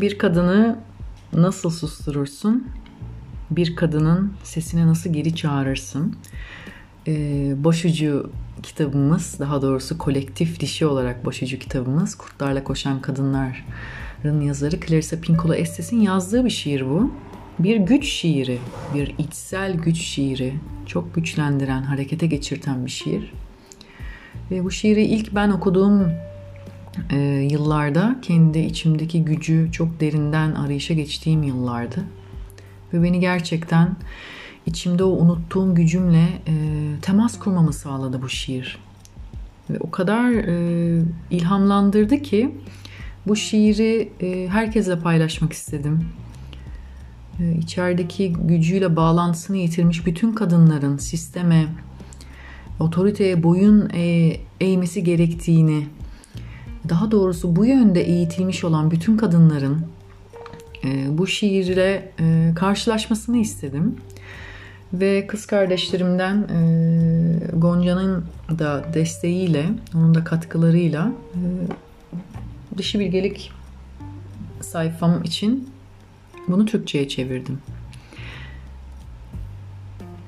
Bir kadını nasıl susturursun? Bir kadının sesini nasıl geri çağırırsın? Ee, başucu kitabımız, daha doğrusu kolektif dişi olarak başucu kitabımız Kurtlarla Koşan Kadınlar'ın yazarı Clarissa Pinkola Estes'in yazdığı bir şiir bu. Bir güç şiiri, bir içsel güç şiiri, çok güçlendiren, harekete geçirten bir şiir. Ve bu şiiri ilk ben okuduğum e, yıllarda kendi içimdeki gücü çok derinden arayışa geçtiğim yıllardı. Ve beni gerçekten içimde o unuttuğum gücümle e, temas kurmamı sağladı bu şiir. Ve o kadar e, ilhamlandırdı ki bu şiiri e, herkesle paylaşmak istedim. E, içerideki gücüyle bağlantısını yitirmiş bütün kadınların sisteme, otoriteye boyun e, eğmesi gerektiğini, daha doğrusu bu yönde eğitilmiş olan bütün kadınların e, bu şiirle e, karşılaşmasını istedim. Ve kız kardeşlerimden e, Gonca'nın da desteğiyle, onun da katkılarıyla e, dişi bilgelik sayfam için bunu Türkçe'ye çevirdim.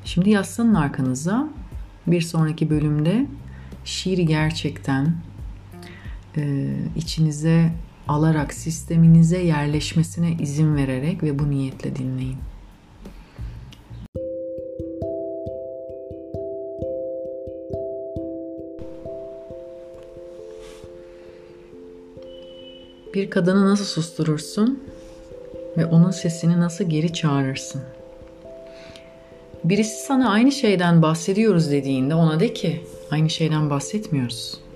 Şimdi yaslanın arkanıza. Bir sonraki bölümde şiir gerçekten içinize alarak sisteminize yerleşmesine izin vererek ve bu niyetle dinleyin. Bir kadını nasıl susturursun ve onun sesini nasıl geri çağırırsın? Birisi sana aynı şeyden bahsediyoruz dediğinde ona de ki aynı şeyden bahsetmiyoruz.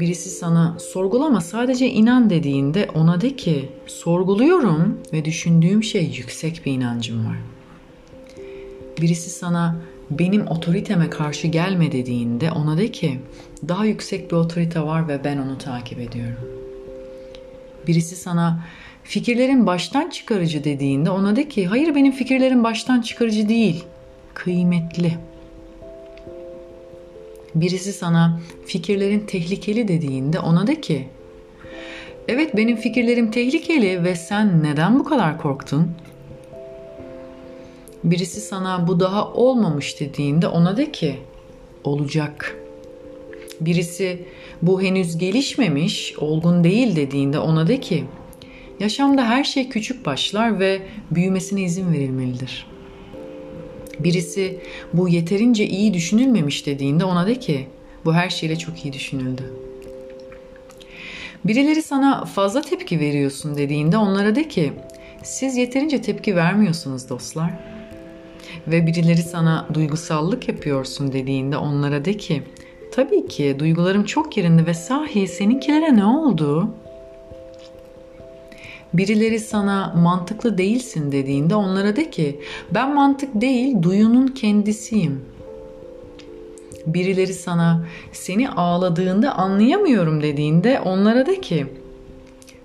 Birisi sana sorgulama sadece inan dediğinde ona de ki sorguluyorum ve düşündüğüm şey yüksek bir inancım var. Birisi sana benim otoriteme karşı gelme dediğinde ona de ki daha yüksek bir otorite var ve ben onu takip ediyorum. Birisi sana fikirlerin baştan çıkarıcı dediğinde ona de ki hayır benim fikirlerim baştan çıkarıcı değil, kıymetli. Birisi sana fikirlerin tehlikeli dediğinde ona de ki evet benim fikirlerim tehlikeli ve sen neden bu kadar korktun? Birisi sana bu daha olmamış dediğinde ona de ki olacak. Birisi bu henüz gelişmemiş, olgun değil dediğinde ona de ki yaşamda her şey küçük başlar ve büyümesine izin verilmelidir. Birisi bu yeterince iyi düşünülmemiş dediğinde ona de ki bu her şeyle çok iyi düşünüldü. Birileri sana fazla tepki veriyorsun dediğinde onlara de ki siz yeterince tepki vermiyorsunuz dostlar. Ve birileri sana duygusallık yapıyorsun dediğinde onlara de ki tabii ki duygularım çok yerinde ve sahi seninkilere ne oldu? Birileri sana mantıklı değilsin dediğinde onlara de ki ben mantık değil duyunun kendisiyim. Birileri sana seni ağladığında anlayamıyorum dediğinde onlara de ki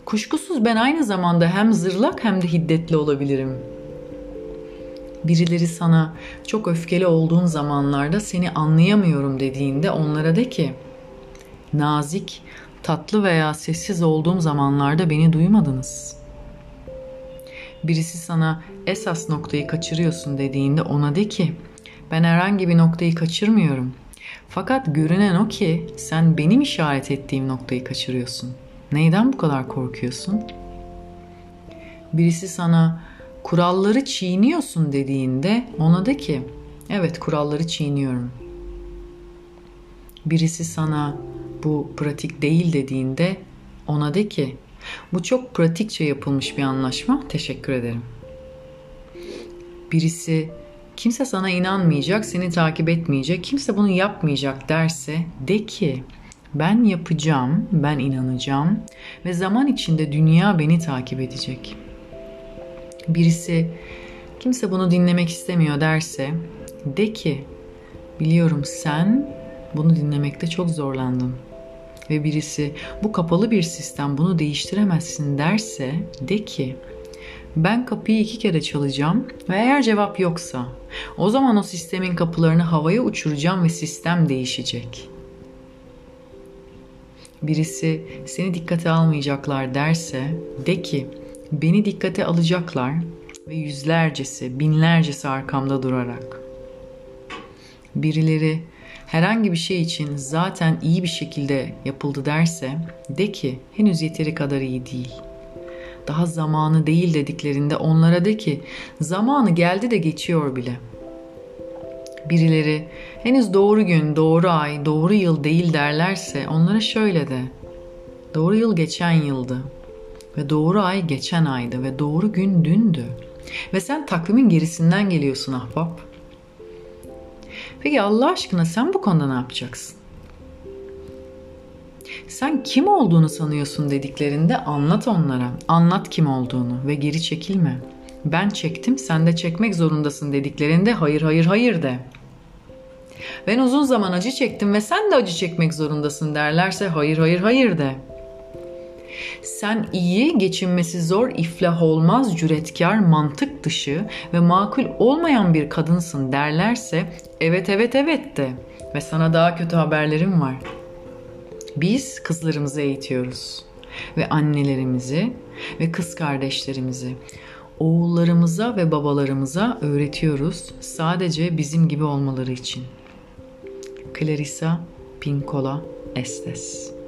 kuşkusuz ben aynı zamanda hem zırlak hem de hiddetli olabilirim. Birileri sana çok öfkeli olduğun zamanlarda seni anlayamıyorum dediğinde onlara de ki nazik, tatlı veya sessiz olduğum zamanlarda beni duymadınız. Birisi sana esas noktayı kaçırıyorsun dediğinde ona de ki ben herhangi bir noktayı kaçırmıyorum. Fakat görünen o ki sen benim işaret ettiğim noktayı kaçırıyorsun. Neyden bu kadar korkuyorsun? Birisi sana kuralları çiğniyorsun dediğinde ona de ki evet kuralları çiğniyorum. Birisi sana bu pratik değil dediğinde ona de ki bu çok pratikçe yapılmış bir anlaşma. Teşekkür ederim. Birisi kimse sana inanmayacak, seni takip etmeyecek, kimse bunu yapmayacak derse de ki ben yapacağım, ben inanacağım ve zaman içinde dünya beni takip edecek. Birisi kimse bunu dinlemek istemiyor derse de ki biliyorum sen bunu dinlemekte çok zorlandın ve birisi bu kapalı bir sistem bunu değiştiremezsin derse de ki ben kapıyı iki kere çalacağım ve eğer cevap yoksa o zaman o sistemin kapılarını havaya uçuracağım ve sistem değişecek. birisi seni dikkate almayacaklar derse de ki beni dikkate alacaklar ve yüzlercesi, binlercesi arkamda durarak. Birileri herhangi bir şey için zaten iyi bir şekilde yapıldı derse de ki henüz yeteri kadar iyi değil. Daha zamanı değil dediklerinde onlara de ki zamanı geldi de geçiyor bile. Birileri henüz doğru gün, doğru ay, doğru yıl değil derlerse onlara şöyle de. Doğru yıl geçen yıldı ve doğru ay geçen aydı ve doğru gün dündü. Ve sen takvimin gerisinden geliyorsun ahbap. Peki Allah aşkına sen bu konuda ne yapacaksın? Sen kim olduğunu sanıyorsun dediklerinde anlat onlara. Anlat kim olduğunu ve geri çekilme. Ben çektim sen de çekmek zorundasın dediklerinde hayır hayır hayır de. Ben uzun zaman acı çektim ve sen de acı çekmek zorundasın derlerse hayır hayır hayır de. Sen iyi, geçinmesi zor, iflah olmaz, cüretkar, mantık dışı ve makul olmayan bir kadınsın derlerse evet evet evet de. Ve sana daha kötü haberlerim var. Biz kızlarımızı eğitiyoruz ve annelerimizi ve kız kardeşlerimizi oğullarımıza ve babalarımıza öğretiyoruz sadece bizim gibi olmaları için. Clarissa Pinkola Estes